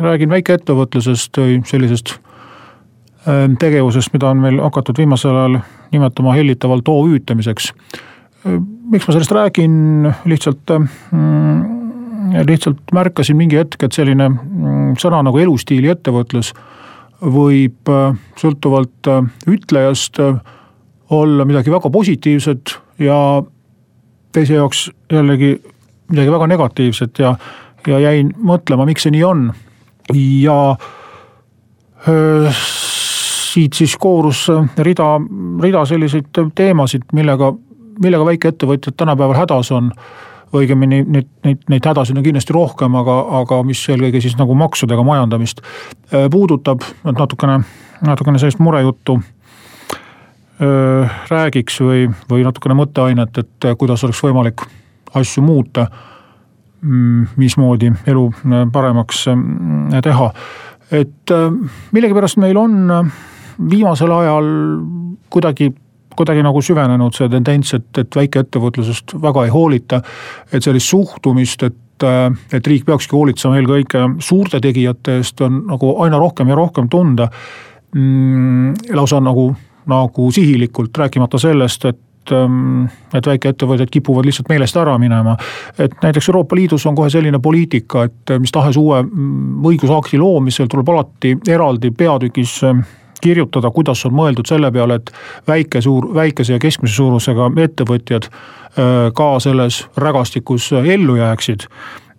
räägin väikeettevõtlusest või sellisest ähm, tegevusest, mida on meil hakatud viimasel ajal nimetama hellitavalt OÜ-tamiseks. Äh, miks ma sellest räägin, lihtsalt mm,, lihtsalt märkasin mingi hetk, et selline mm, sõna nagu elustiili ettevõtlus võib äh, sõltuvalt äh, ütlejast olla midagi väga positiivset ja teise jaoks jällegi midagi väga negatiivset ja, ja jäin mõtlema, miks see nii on ja öö, siit siis koorus rida, rida selliseid teemasid, millega, millega väikeettevõtjad tänapäeval hädas on. õigemini neid, neid, neid hädasid on kindlasti rohkem, aga, aga mis eelkõige siis nagu maksudega majandamist puudutab, et natukene, natukene sellist murejuttu räägiks või, või natukene mõtteainet, et kuidas oleks võimalik asju muuta mismoodi elu äh, paremaks äh, teha. et äh, millegipärast meil on viimasel ajal kuidagi kuidagi nagu süvenenud see tendents, et, et väikeettevõtlusest väga ei hoolita. et sellist suhtumist, et, et riik peakski hoolitsema eelkõige suurte tegijate eest, on nagu aina rohkem ja rohkem tunda mm,. lausa nagu, nagu sihilikult, rääkimata sellest, et et, ähm, et väikeettevõtjad kipuvad lihtsalt meelest ära minema. et näiteks Euroopa Liidus on kohe selline poliitika, et mis tahes uue mm, õigusakti loomisel tuleb alati eraldi peatükis ähm, kirjutada, kuidas on mõeldud selle peale, et väike, suur, väikese ja keskmise suurusega ettevõtjad äh, ka selles rägastikus ellu jääksid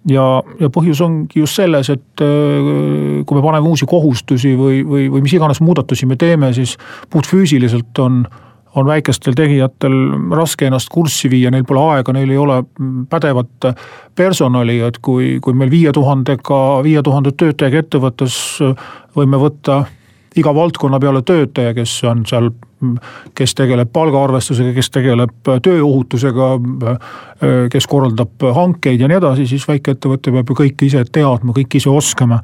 ja, ja põhjus ongi just selles, et äh, kui me paneme uusi kohustusi või, või, või mis iganes muudatusi me teeme, siis puhtfüüsiliselt on on väikestel tegijatel raske ennast kurssi viia, neil pole aega, neil ei ole pädevat personali, et kui, kui meil viie tuhandega, viie tuhande töötajaga ettevõttes võime võtta iga valdkonna peale töötaja, kes on seal, kes tegeleb palgaarvestusega, kes tegeleb tööohutusega, kes korraldab hankeid ja nii edasi, siis väikeettevõte peab ju kõike ise teadma, kõike ise oskama.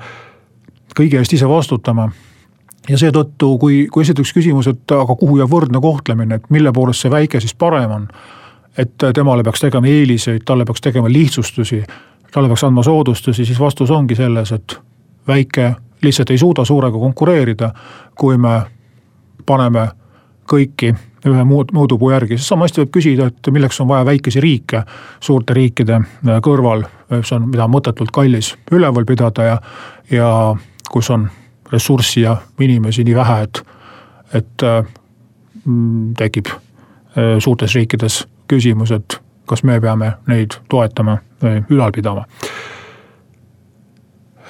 kõige eest ise vastutama ja seetõttu, kui, kui esitatakse küsimus, et aga kuhu jääb võrdne kohtlemine, et mille poolest see väike siis parem on. et temale peaks tegema eeliseid, talle peaks tegema lihtsustusi, talle peaks andma soodustusi, siis vastus ongi selles, et väike lihtsalt ei suuda suurega konkureerida, kui me paneme kõiki ühe muud mõõdupuu järgi, sest sama hästi võib küsida, et milleks on vaja väikesi riike suurte riikide kõrval, see on, mida on mõttetult kallis üleval pidada ja, ja kus on ressurssi ja inimesi nii vähe, et, et äh, mm, tekib äh, suurtes riikides küsimus, et kas me peame neid toetama või ülal pidama.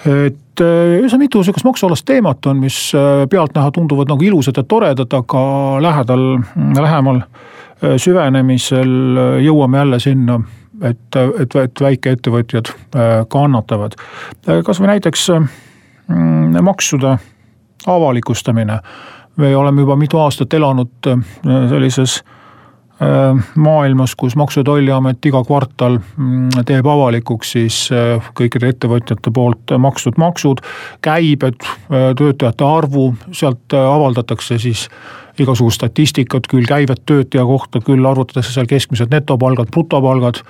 et äh, üsna mitu sihukest maksualast teemat on, mis pealtnäha tunduvad nagu ilusad ja toredad, aga lähedal, lähemal süvenemisel jõuame jälle sinna, et, et, et väikeettevõtjad kannatavad. kasvõi näiteks Mm, maksude avalikustamine. me oleme juba mitu aastat elanud äh, sellises äh, maailmas, kus Maksu- ja Tolliamet iga kvartal mm, teeb avalikuks siis äh, kõikide ettevõtjate poolt makstud maksud, käibed, töötajate arvu, sealt avaldatakse siis igasugust statistikat, küll käivet töötaja kohta, küll arvutatakse seal keskmised netopalgad, brutopalgad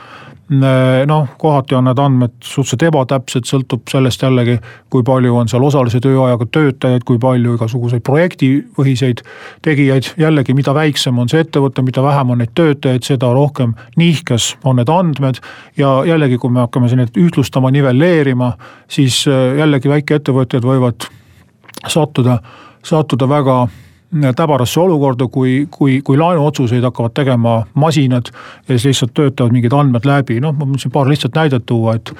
noh, kohati on need andmed suhteliselt ebatäpsed, sõltub sellest jällegi, kui palju on seal osalise tööajaga töötajaid, kui palju igasuguseid projektipõhiseid tegijaid. jällegi, mida väiksem on see ettevõte, mida vähem on neid töötajaid, seda rohkem nihkes on need andmed. ja jällegi, kui me hakkame siin neid ühtlustama, nivelleerima, siis äh, jällegi väikeettevõtjad võivad sattuda, sattuda väga täbarasse olukorda, kui, kui, kui laenuotsuseid hakkavad tegema masinad ja siis lihtsalt töötavad mingid andmed läbi, noh, ma mõtlesin paar lihtsat näidet tuua, et.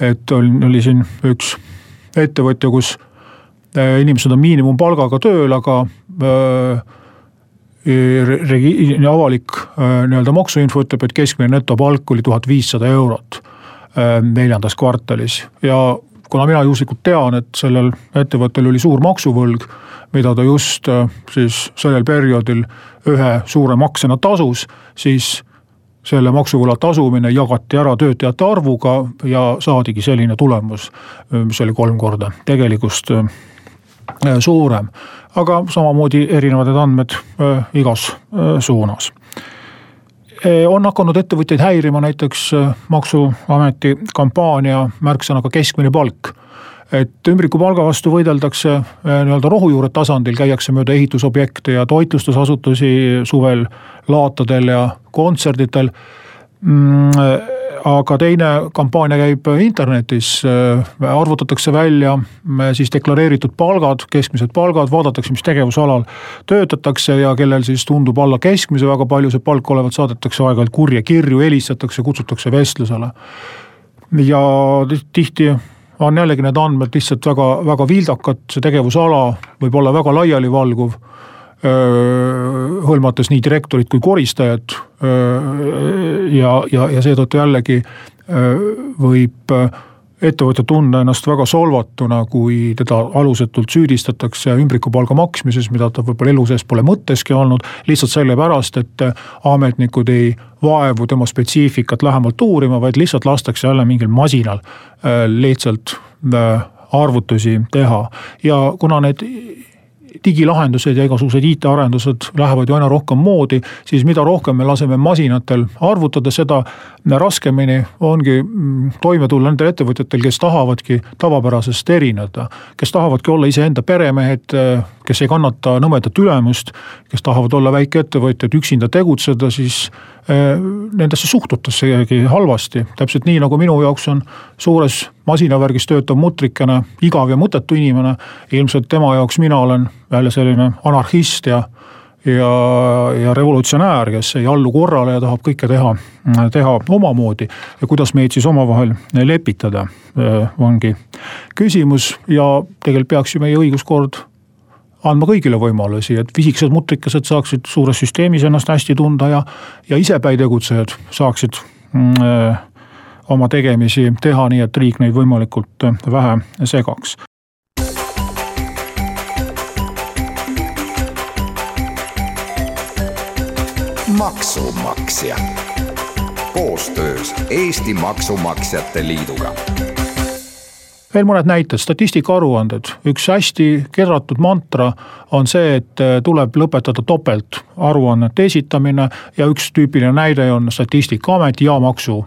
et oli, oli siin üks ettevõtja, kus äh, inimesed on miinimumpalgaga tööl, aga äh, regi-, avalik äh, nii-öelda maksuinfo ütleb, et keskmine netopalk oli tuhat viissada eurot äh, neljandas kvartalis ja kuna mina juhuslikult tean, et sellel ettevõttel oli suur maksuvõlg, mida ta just siis sellel perioodil ühe suure maksena tasus, siis selle maksuvõla tasumine jagati ära töötajate arvuga ja saadigi selline tulemus, mis oli kolm korda tegelikkust suurem. aga samamoodi erinevad need andmed igas suunas on hakanud ettevõtjaid häirima näiteks maksuameti kampaania märksõnaga keskmine palk. Et ümbrikupalga vastu võideldakse nii-öelda rohujuure tasandil, käiakse mööda ehitusobjekte ja toitlustusasutusi suvel laatadel ja kontserditel. Mm, aga teine kampaania käib internetis, arvutatakse välja siis deklareeritud palgad, keskmised palgad, vaadatakse, mis tegevusalal töötatakse ja kellel siis tundub alla keskmise väga palju see palk olevat, saadetakse aeg-ajalt kurje kirju, helistatakse, kutsutakse vestlusele. ja tihti on jällegi need andmed lihtsalt väga, väga vildakad, see tegevusala võib olla väga laialivalguv hõlmates nii direktorit kui koristajat. Ja, ja, ja seetõttu jällegi võib ettevõte tunda ennast väga solvatuna, kui teda alusetult süüdistatakse ümbrikupalga maksmises, mida ta võib-olla elu sees pole mõtteski olnud. lihtsalt sellepärast, et ametnikud ei vaevu tema spetsiifikat lähemalt uurima, vaid lihtsalt lastakse jälle mingil masinal lihtsalt arvutusi teha ja kuna need digilahendused ja igasugused IT-arendused lähevad ju aina rohkem moodi, siis mida rohkem me laseme masinatel arvutada, seda raskemini ongi mm, toime tulla nendel ettevõtjatel, kes tahavadki tavapärasest erineda. kes tahavadki olla iseenda peremehed, kes ei kannata nõmedat ülemust, kes tahavad olla väikeettevõtjad, üksinda tegutseda, siis eh, nendesse suhtutakse ikkagi halvasti. täpselt nii, nagu minu jaoks on suures masinavärgis töötav mutrikene igav ja mõttetu inimene. ilmselt tema jaoks mina olen jälle selline anarhist ja ja, ja revolutsionäär, kes ei allu korrale ja tahab kõike teha, teha omamoodi. ja kuidas meid siis omavahel lepitada, ongi küsimus ja tegelikult peaks ju meie õiguskord andma kõigile võimalusi, et pisikesed mutrikesed saaksid suures süsteemis ennast hästi tunda ja, ja isepäi tegutsejad saaksid mm, oma tegemisi teha nii, et riik neid võimalikult vähe segaks. maksumaksja koostöös Eesti Maksumaksjate Liiduga veel mõned näited, statistikaaruanded, üks hästi kerratud mantra on see, et äh, tuleb lõpetada topeltaruannete esitamine ja üks tüüpiline näide on Statistikaamet ja maksu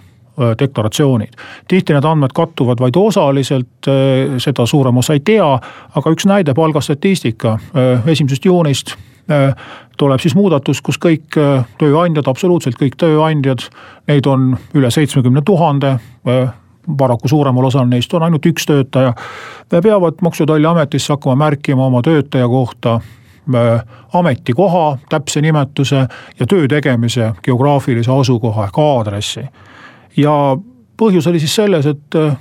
deklaratsioonid. tihti need andmed kattuvad vaid osaliselt, äh, seda suurem osa ei tea, aga üks näide palgastatistika esimesest juunist tuleb siis muudatus, kus kõik tööandjad, absoluutselt kõik tööandjad, neid on üle seitsmekümne tuhande paraku suuremal osal neist on ainult üks töötaja. peavad Maksu- ja Tolliametisse hakkama märkima oma töötaja kohta äh, ametikoha, täpse nimetuse ja töö tegemise geograafilise asukoha ehk aadressi. ja põhjus oli siis selles, et äh,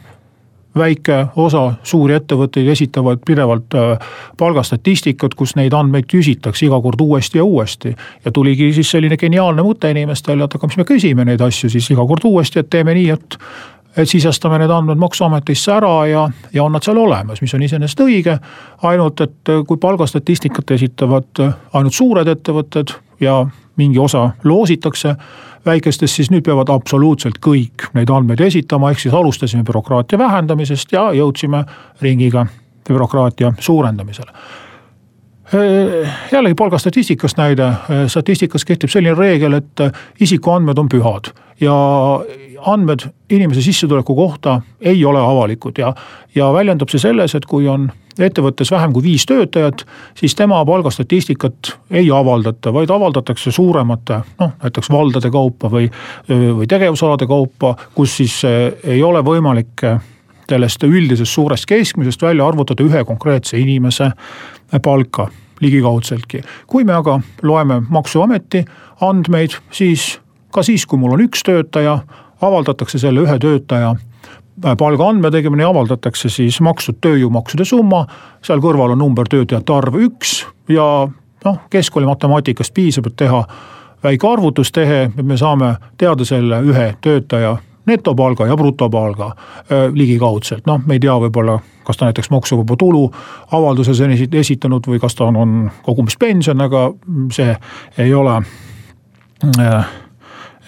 väike osa suuri ettevõtteid esitavad pidevalt äh, palgastatistikat, kus neid andmeid küsitakse iga kord uuesti ja uuesti. ja tuligi siis selline geniaalne mõte inimestele, et aga mis me küsime neid asju siis iga kord uuesti, et teeme nii, et et sisestame need andmed maksuametisse ära ja, ja on nad seal olemas, mis on iseenesest õige. ainult, et kui palgastatistikat esitavad ainult suured ettevõtted ja mingi osa loositakse väikestest, siis nüüd peavad absoluutselt kõik neid andmeid esitama, ehk siis alustasime bürokraatia vähendamisest ja jõudsime ringiga bürokraatia suurendamisele jällegi palgastatistikast näide, statistikas kehtib selline reegel, et isikuandmed on pühad ja andmed inimese sissetuleku kohta ei ole avalikud ja, ja väljendub see selles, et kui on ettevõttes vähem kui viis töötajat, siis tema palgastatistikat ei avaldata, vaid avaldatakse suuremate noh, näiteks valdade kaupa või, või tegevusalade kaupa, kus siis ei ole võimalik sellest üldisest suurest keskmisest välja arvutada ühe konkreetse inimese palka ligikaudseltki. kui me aga loeme maksuameti andmeid, siis ka siis, kui mul on üks töötaja, avaldatakse selle ühe töötaja äh, palgaandme tegemine avaldatakse siis makstud tööjõumaksude summa. seal kõrval on number töötajate arv üks ja noh, keskkooli matemaatikast piisab, et teha väike arvutustehe, et me saame teada selle ühe töötaja netopalga ja brutopalga ligikaudselt, noh, me ei tea võib-olla, kas ta näiteks maksuvaba tulu avalduses on esitanud või kas ta on, on kogumispension, aga see ei ole äh,,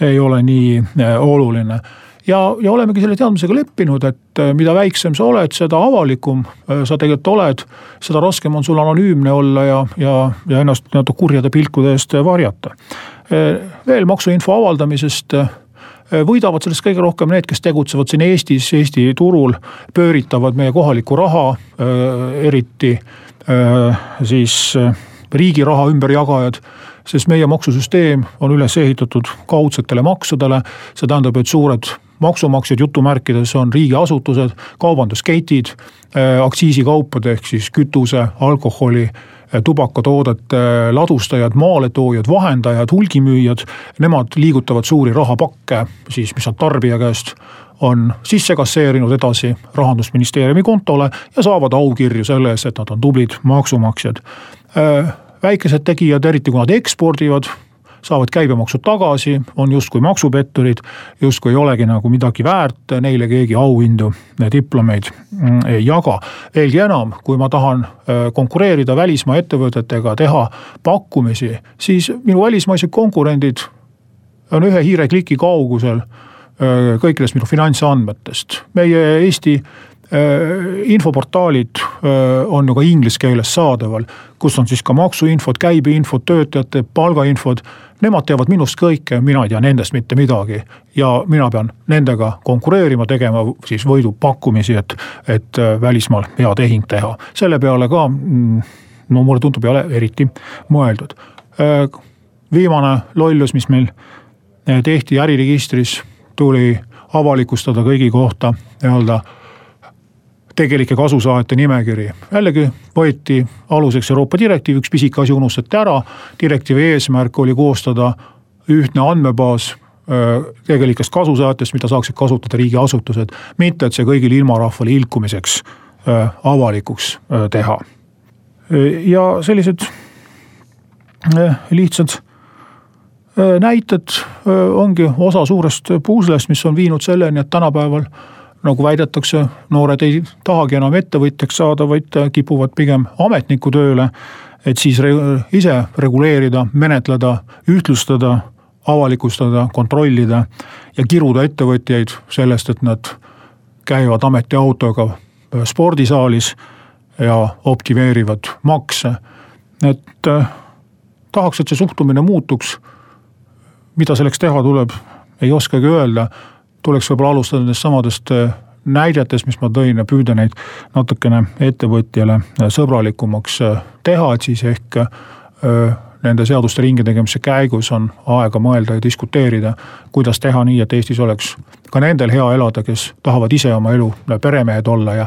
ei ole nii äh, oluline ja, ja olemegi selle teadmisega leppinud, et mida väiksem sa oled, seda avalikum sa tegelikult oled. seda raskem on sul anonüümne olla ja, ja, ja ennast nii-öelda kurjade pilkude eest varjata. veel maksuinfo avaldamisest võidavad sellest kõige rohkem need, kes tegutsevad siin Eestis, Eesti turul, pööritavad meie kohalikku raha, äh, eriti äh, siis riigi raha ümberjagajad sest meie maksusüsteem on üles ehitatud kaudsetele maksudele, see tähendab, et suured maksumaksjad jutumärkides on riigiasutused, kaubandusketid, aktsiisikaupade ehk siis kütuse, alkoholi tubakatoodete ladustajad, maaletoojad, vahendajad, hulgimüüjad. Nemad liigutavad suuri rahapakke siis, mis nad tarbija käest on sisse kasseerinud edasi rahandusministeeriumi kontole ja saavad aukirju selle eest, et nad on tublid maksumaksjad. väikesed tegijad, eriti kui nad ekspordivad saavad käibemaksu tagasi, on justkui maksupetturid, justkui ei olegi nagu midagi väärt, neile keegi auhindu, diplomeid mm, ei jaga. veelgi enam, kui ma tahan äh, konkureerida välismaa ettevõtetega, teha pakkumisi, siis minu välismaised konkurendid on ühe hiirekliki kaugusel äh, kõikidest minu finantsandmetest. meie Eesti infoportaalid äh, on ju ka inglise keeles saadaval, kus on siis ka maksuinfod, käibeinfod, töötajate palgainfod. Nemad teavad minust kõike, mina ei tea nendest mitte midagi ja mina pean nendega konkureerima, tegema siis võidupakkumisi, et, et äh, välismaal hea tehing teha. selle peale ka, mm, no mulle tundub, ei ole eriti mõeldud. viimane lollus, mis meil tehti äriregistris, tuli avalikustada kõigi kohta nii-öelda tegelike kasusaajate nimekiri. jällegi võeti aluseks Euroopa direktiiv, üks pisike asi unustati ära. direktiivi eesmärk oli koostada ühtne andmebaas tegelikest kasusaajatest, mida saaksid kasutada riigiasutused. mitte, et see kõigile ilmarahvale ilkumiseks avalikuks teha. ja sellised lihtsad näited ongi osa suurest puuslest, mis on viinud selleni, et tänapäeval nagu väidetakse, noored ei tahagi enam ettevõtjaks saada, vaid kipuvad pigem ametniku tööle. et siis ise reguleerida, menetleda, ühtlustada, avalikustada, kontrollida ja kiruda ettevõtjaid sellest, et nad käivad ametiautoga spordisaalis ja optimeerivad makse. et eh, tahaks, et see suhtumine muutuks. mida selleks teha tuleb, ei oskagi öelda tuleks võib-olla alustada nendest samadest äh, näidetest, mis ma tõin ja püüda neid natukene ettevõtjale äh, sõbralikumaks äh, teha, et siis ehk nende seaduste ringi tegemise käigus on aega mõelda ja diskuteerida, kuidas teha nii, et Eestis oleks ka nendel hea elada, kes tahavad ise oma elu peremehed olla ja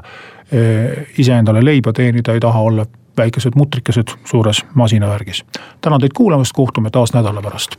iseendale leiba teenida, ei taha olla väikesed mutrikesed suures masinavärgis. tänan teid kuulamast, kohtume taas nädala pärast.